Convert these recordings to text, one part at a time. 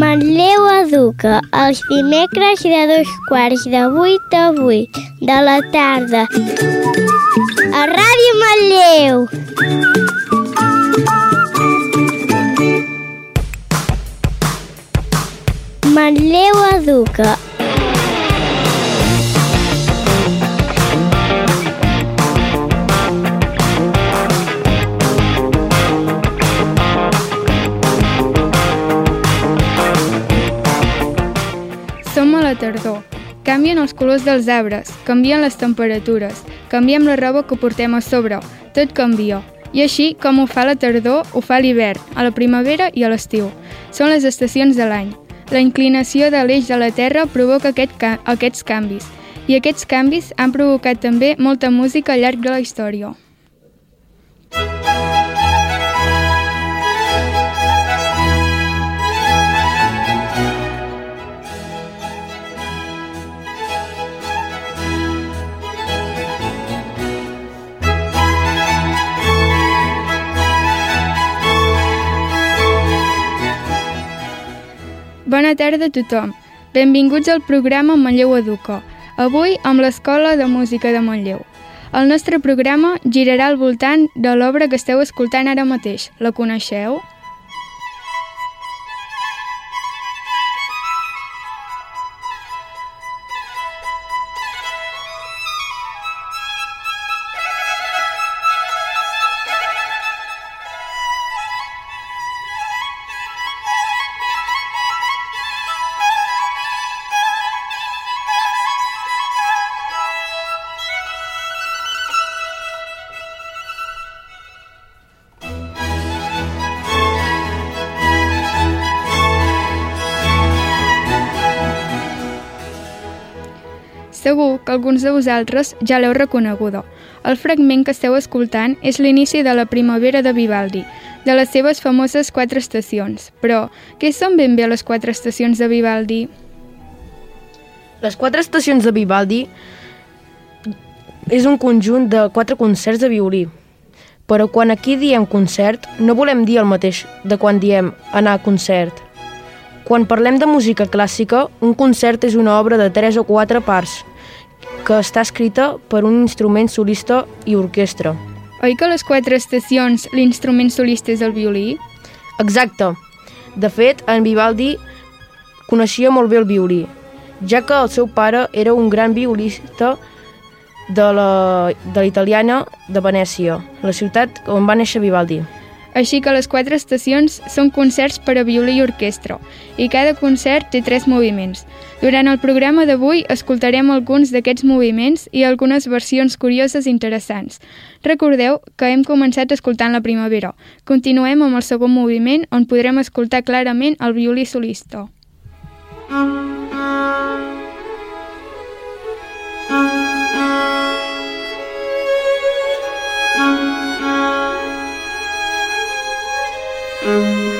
Manlleu educa els dimecres de dos quarts de vuit a vuit de la tarda. A Ràdio Manlleu! Manlleu educa. La tardor. Canvien els colors dels arbres, canvien les temperatures, canviem la roba que portem a sobre, tot canvia. I així, com ho fa la tardor, ho fa l'hivern, a la primavera i a l'estiu. Són les estacions de l'any. La inclinació de l'eix de la Terra provoca aquest ca aquests canvis, i aquests canvis han provocat també molta música al llarg de la història. Bona tarda a tothom. Benvinguts al programa Manlleu Educa. Avui amb l'Escola de Música de Manlleu. El nostre programa girarà al voltant de l'obra que esteu escoltant ara mateix. La coneixeu? Alguns de vosaltres ja l'heu reconeguda. El fragment que esteu escoltant és l'inici de la primavera de Vivaldi, de les seves famoses quatre estacions. Però, què són ben bé les quatre estacions de Vivaldi? Les quatre estacions de Vivaldi és un conjunt de quatre concerts de violí. Però quan aquí diem concert, no volem dir el mateix de quan diem anar a concert. Quan parlem de música clàssica, un concert és una obra de tres o quatre parts que està escrita per un instrument solista i orquestra. Oi que les quatre estacions l'instrument solista és el violí? Exacte. De fet, en Vivaldi coneixia molt bé el violí, ja que el seu pare era un gran violista de la, de l'italiana de Venècia, la ciutat on va néixer Vivaldi. Així que les quatre estacions són concerts per a violí i orquestra, i cada concert té tres moviments. Durant el programa d'avui escoltarem alguns d'aquests moviments i algunes versions curioses i interessants. Recordeu que hem començat escoltant la primavera. Continuem amb el segon moviment, on podrem escoltar clarament el violí solista. Música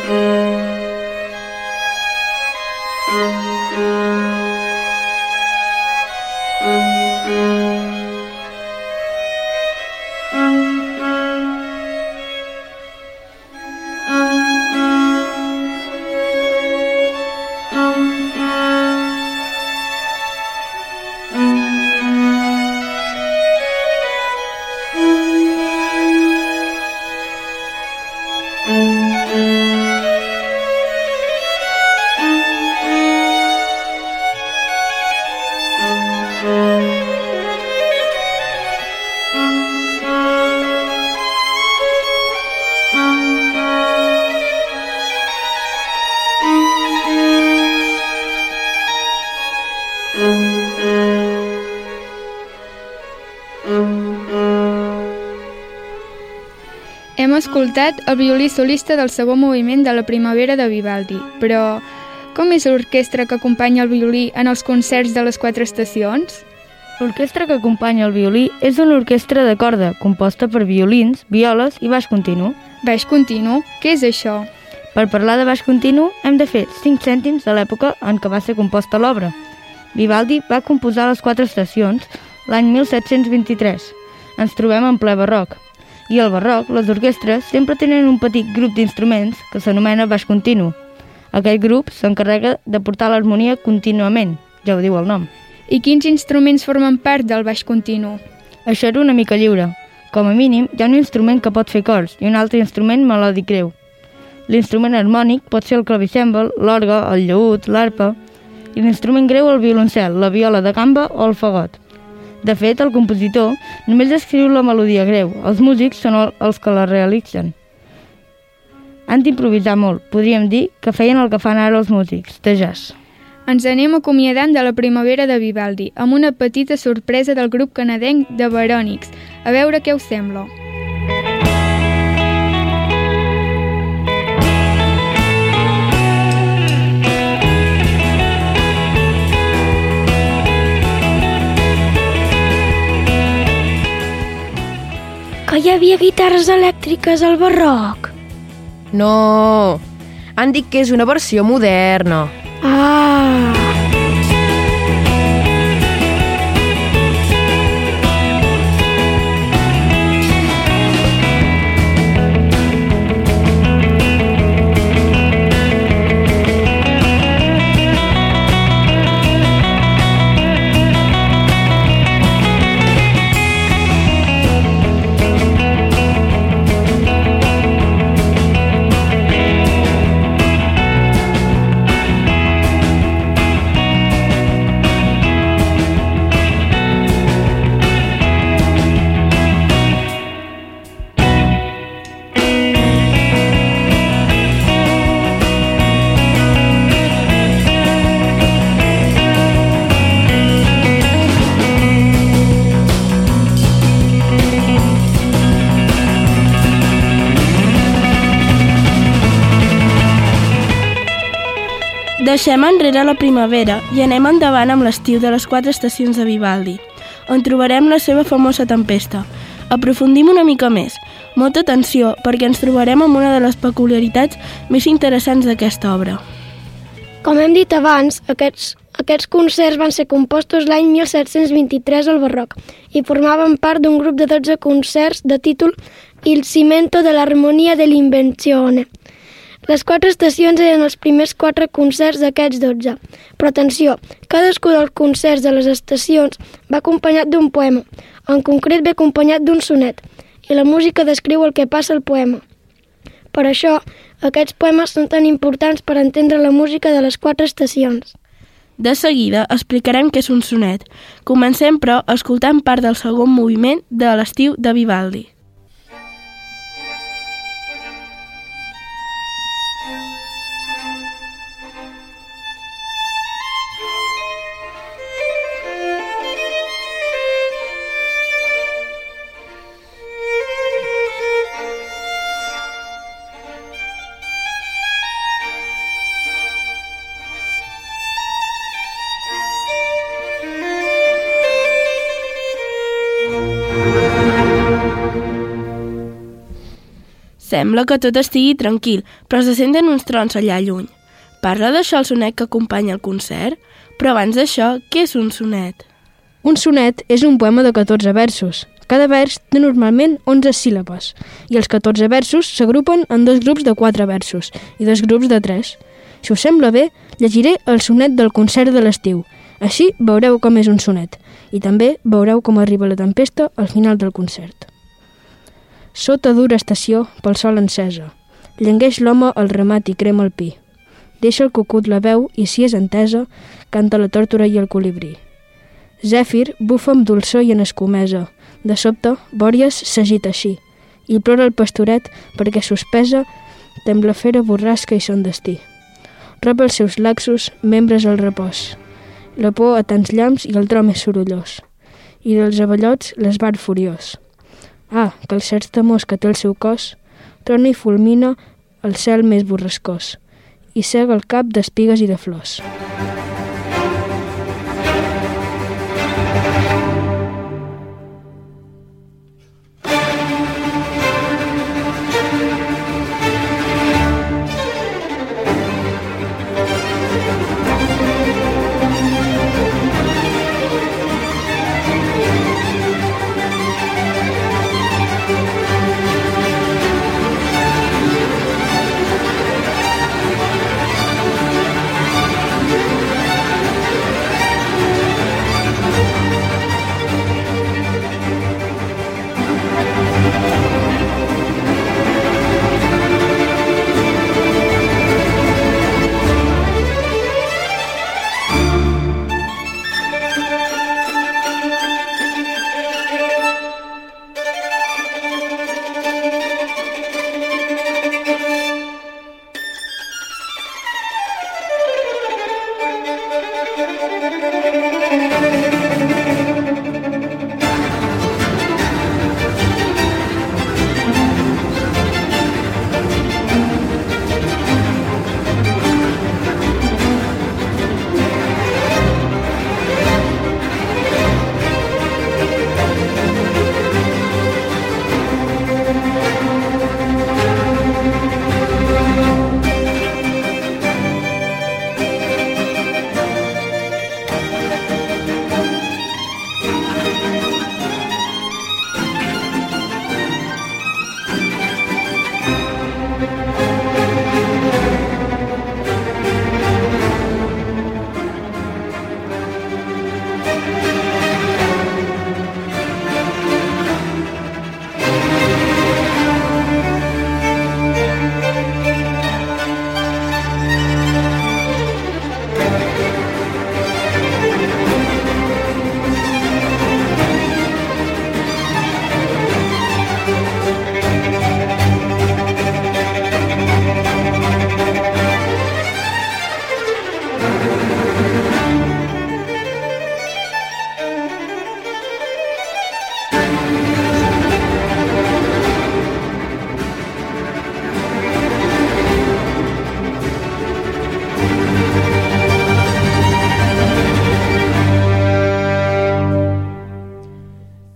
Hem escoltat el violí solista del segon moviment de la primavera de Vivaldi, però com és l'orquestra que acompanya el violí en els concerts de les quatre estacions? L'orquestra que acompanya el violí és una orquestra de corda composta per violins, violes i baix continu. Baix continu? Què és això? Per parlar de baix continu hem de fer 5 cèntims de l'època en què va ser composta l'obra. Vivaldi va composar les quatre estacions l'any 1723. Ens trobem en ple barroc. I al barroc, les orquestres sempre tenen un petit grup d'instruments que s'anomena baix continu. Aquest grup s'encarrega de portar l'harmonia contínuament, ja ho diu el nom. I quins instruments formen part del baix continu? Això era una mica lliure. Com a mínim, hi ha un instrument que pot fer cors i un altre instrument melòdic greu. L'instrument harmònic pot ser el clavicèmbal, l'orgue, el llaüt, l'arpa, i l'instrument greu el violoncel, la viola de gamba o el fagot. De fet, el compositor només escriu la melodia greu, els músics són els que la realitzen. Han d'improvisar molt, podríem dir que feien el que fan ara els músics, de jazz. Ens anem acomiadant de la primavera de Vivaldi, amb una petita sorpresa del grup canadenc de Verònics. A veure què us sembla. Que hi havia guitarres elèctriques al barroc. No, han dit que és una versió moderna. Ah! Deixem enrere la primavera i anem endavant amb l'estiu de les quatre estacions de Vivaldi, on trobarem la seva famosa tempesta. Aprofundim una mica més. Molta atenció, perquè ens trobarem amb una de les peculiaritats més interessants d'aquesta obra. Com hem dit abans, aquests, aquests concerts van ser compostos l'any 1723 al barroc i formaven part d'un grup de 12 concerts de títol Il cimento de l'armonia de l'invenzione. Les quatre estacions eren els primers quatre concerts d'aquests 12. Però atenció, cadascú dels concerts de les estacions va acompanyat d'un poema, en concret ve acompanyat d'un sonet, i la música descriu el que passa al poema. Per això, aquests poemes són tan importants per entendre la música de les quatre estacions. De seguida explicarem què és un sonet. Comencem, però, escoltant part del segon moviment de l'estiu de Vivaldi. Sembla que tot estigui tranquil, però se senten uns trons allà lluny. Parla d'això el sonet que acompanya el concert? Però abans d'això, què és un sonet? Un sonet és un poema de 14 versos. Cada vers té normalment 11 síl·labes i els 14 versos s'agrupen en dos grups de 4 versos i dos grups de 3. Si us sembla bé, llegiré el sonet del concert de l'estiu. Així veureu com és un sonet i també veureu com arriba la tempesta al final del concert. Sota dura estació, pel sol encesa, llengueix l'home el ramat i crema el pi. Deixa el cucut la veu i, si és entesa, canta la tòrtora i el colibrí. Zèfir bufa amb dolçor i en escomesa. De sobte, Bòries s'agita així i plora el pastoret perquè sospesa tem la fera borrasca i son destí. Roba els seus laxos, membres al repòs. La por a tants llamps i el tro més sorollós. I dels avallots l'esbar furiós. Ah, que el cert temors que té el seu cos trona i fulmina el cel més borrascós i cega el cap d'espigues i de flors.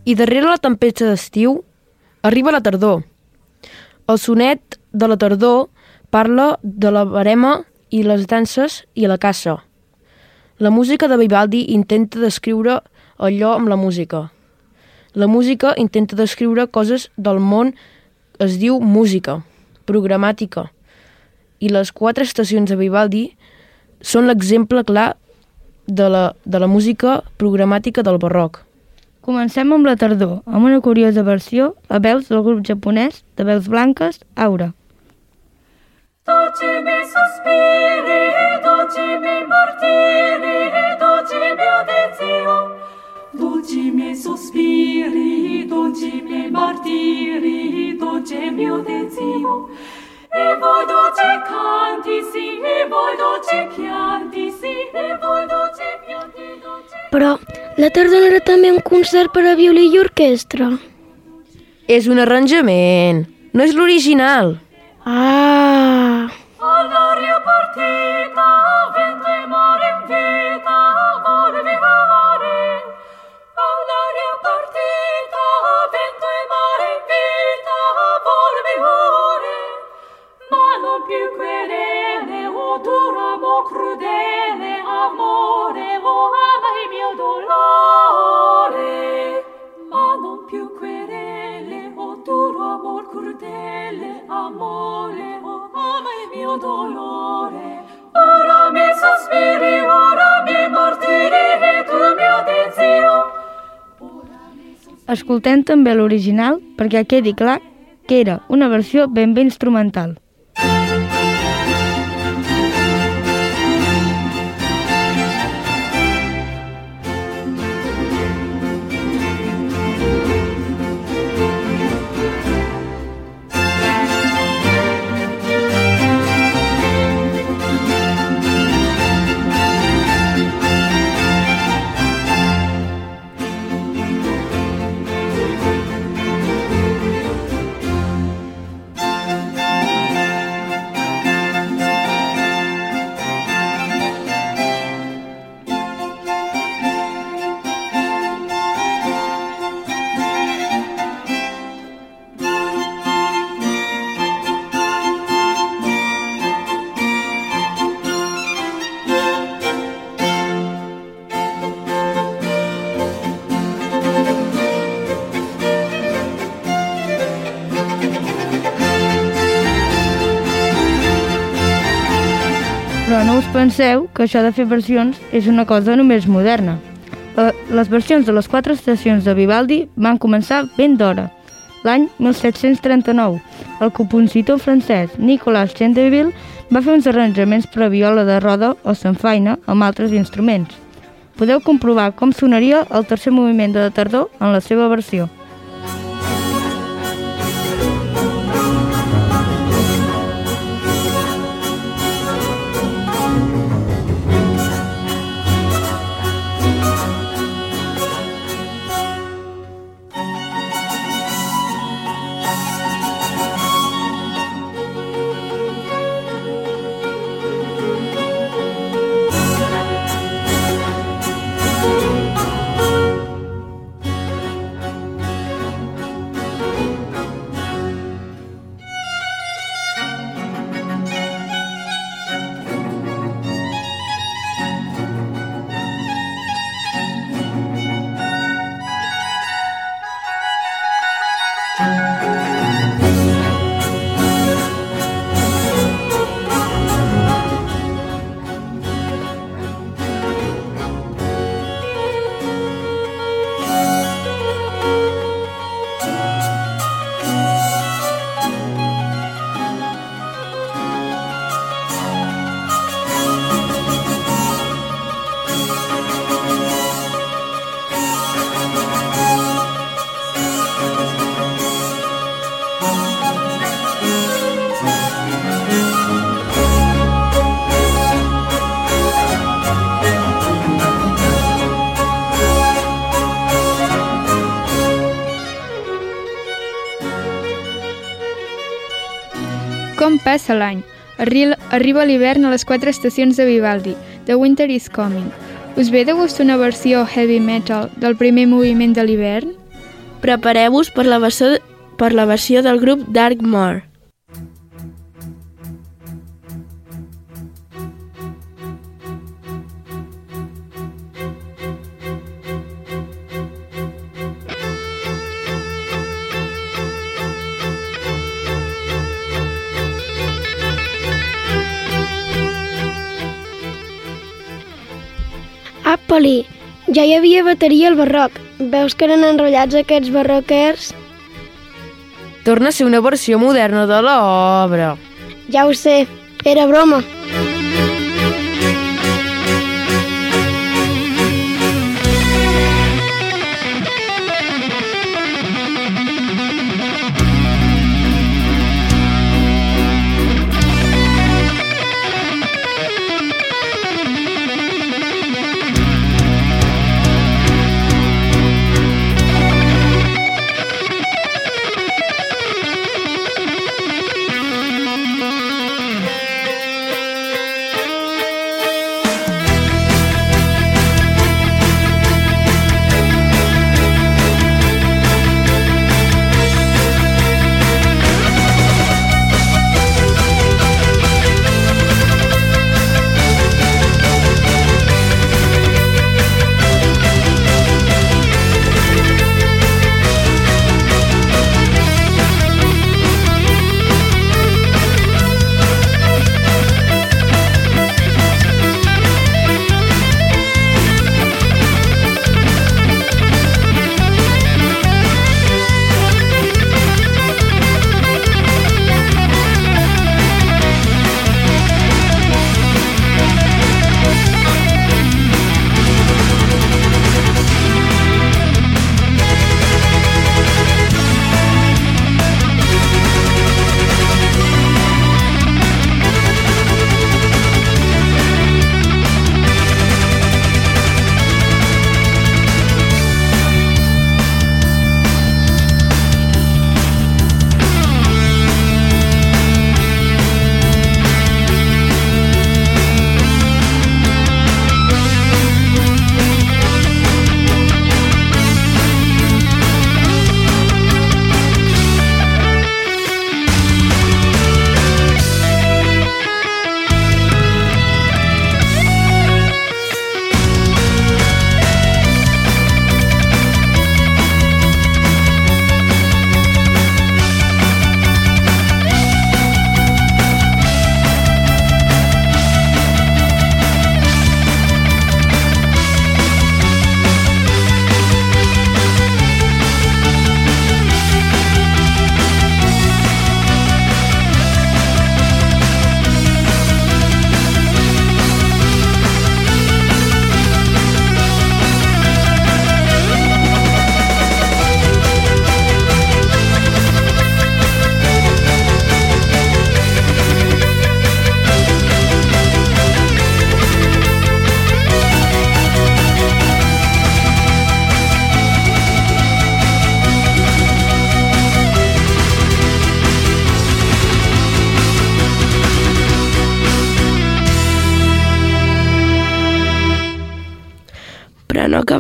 I darrere la tempesta d'estiu arriba la tardor. El sonet de la tardor parla de la barema i les danses i la caça. La música de Vivaldi intenta descriure allò amb la música. La música intenta descriure coses del món es diu música, programàtica. I les quatre estacions de Vivaldi són l'exemple clar de la, de la música programàtica del barroc. Comencem amb la tardor, amb una curiosa versió a veus del grup japonès de veus blanques, Aura. Dolci mi sospiri, dolci mi martiri, dolci mio dezio. Dolci mi sospiri, dolci mi martiri, dolce mio dezio. E voi dolce canti, sì, e voi dolce chianti, sì, e voi dolce pianti, dolce... Però la tardor era també un concert per a violí i orquestra. És un arranjament, no és l'original. Ah, Escoltem també l'original perquè quedi clar que era una versió ben bé instrumental. Penseu que això de fer versions és una cosa només moderna. Eh, Les versions de les quatre estacions de Vivaldi van començar ben d'hora, l'any 1739. El compositor francès Nicolas Chendeville va fer uns arranjaments per a viola de roda o sanfaina amb altres instruments. Podeu comprovar com sonaria el tercer moviment de la tardor en la seva versió. Com passa l'any? Arri arriba l'hivern a les quatre estacions de Vivaldi. The Winter is Coming. Us ve de gust una versió heavy metal del primer moviment de l'hivern? Prepareu-vos per, la per la versió del grup Darkmoor. Apa-li, ja hi havia bateria al barroc. Veus que eren enrotllats aquests barroquers? Torna a ser una versió moderna de l'obra. Ja ho sé, era broma.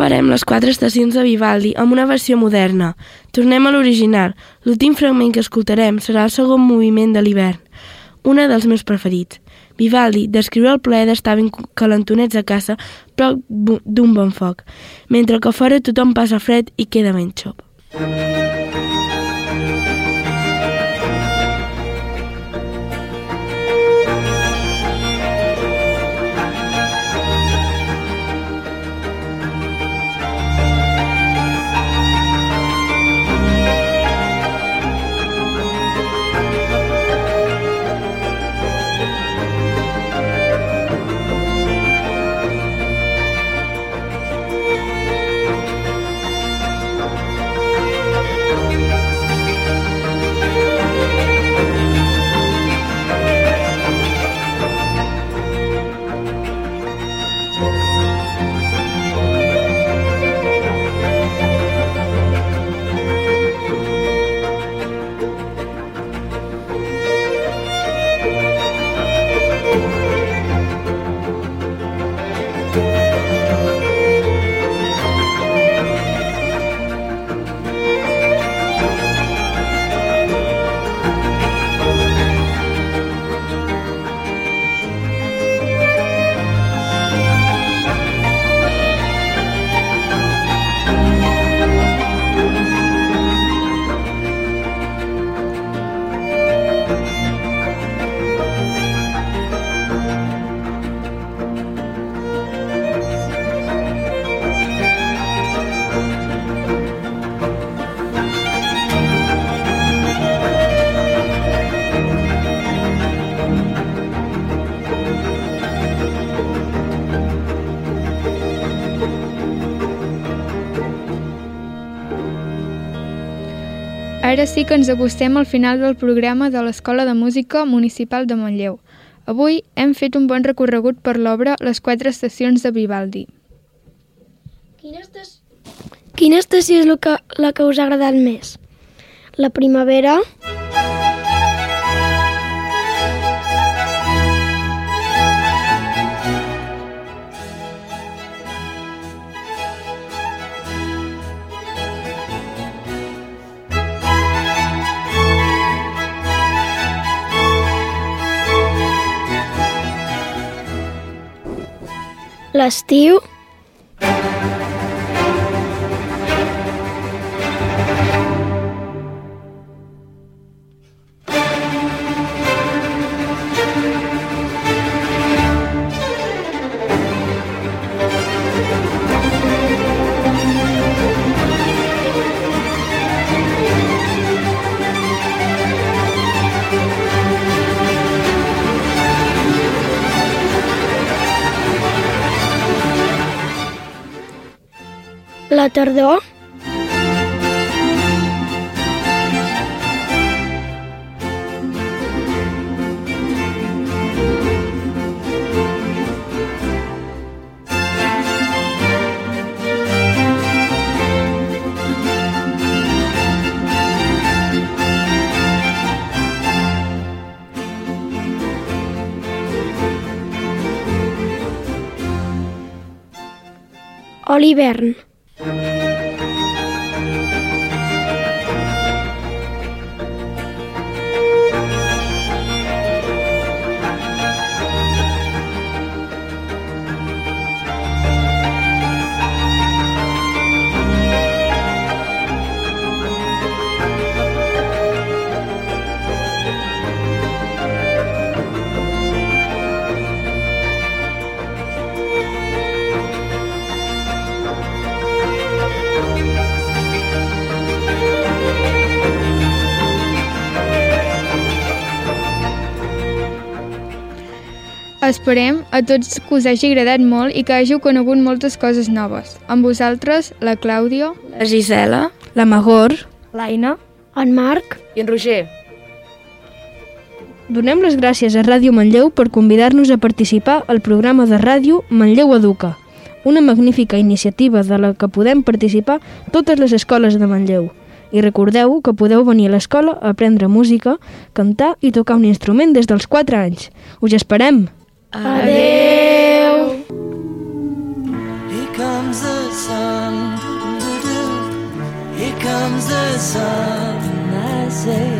Acabarem les quatre estacions de Vivaldi amb una versió moderna. Tornem a l'original. L'últim fragment que escoltarem serà el segon moviment de l'hivern, una dels meus preferits. Vivaldi descriu el plaer d'estar ben calentonets a casa prop d'un bon foc, mentre que fora tothom passa fred i queda ben xop. Ara sí que ens acostem al final del programa de l'Escola de Música Municipal de Manlleu. Avui hem fet un bon recorregut per l'obra Les quatre estacions de Vivaldi. Quina, estació... Quina estació és la que, la que us ha agradat més? La primavera, l'estiu, la tardor, Esperem a tots que us hagi agradat molt i que hàgiu conegut moltes coses noves. Amb vosaltres, la Clàudia, La Gisela, La Magor, L'Aina, En Marc, I en Roger, donem les gràcies a Ràdio Manlleu per convidar-nos a participar al programa de ràdio Manlleu Educa, una magnífica iniciativa de la que podem participar totes les escoles de Manlleu. I recordeu que podeu venir a l'escola a aprendre música, cantar i tocar un instrument des dels 4 anys. Us esperem! Adeu! Here comes the sun. Here comes the sun. I say.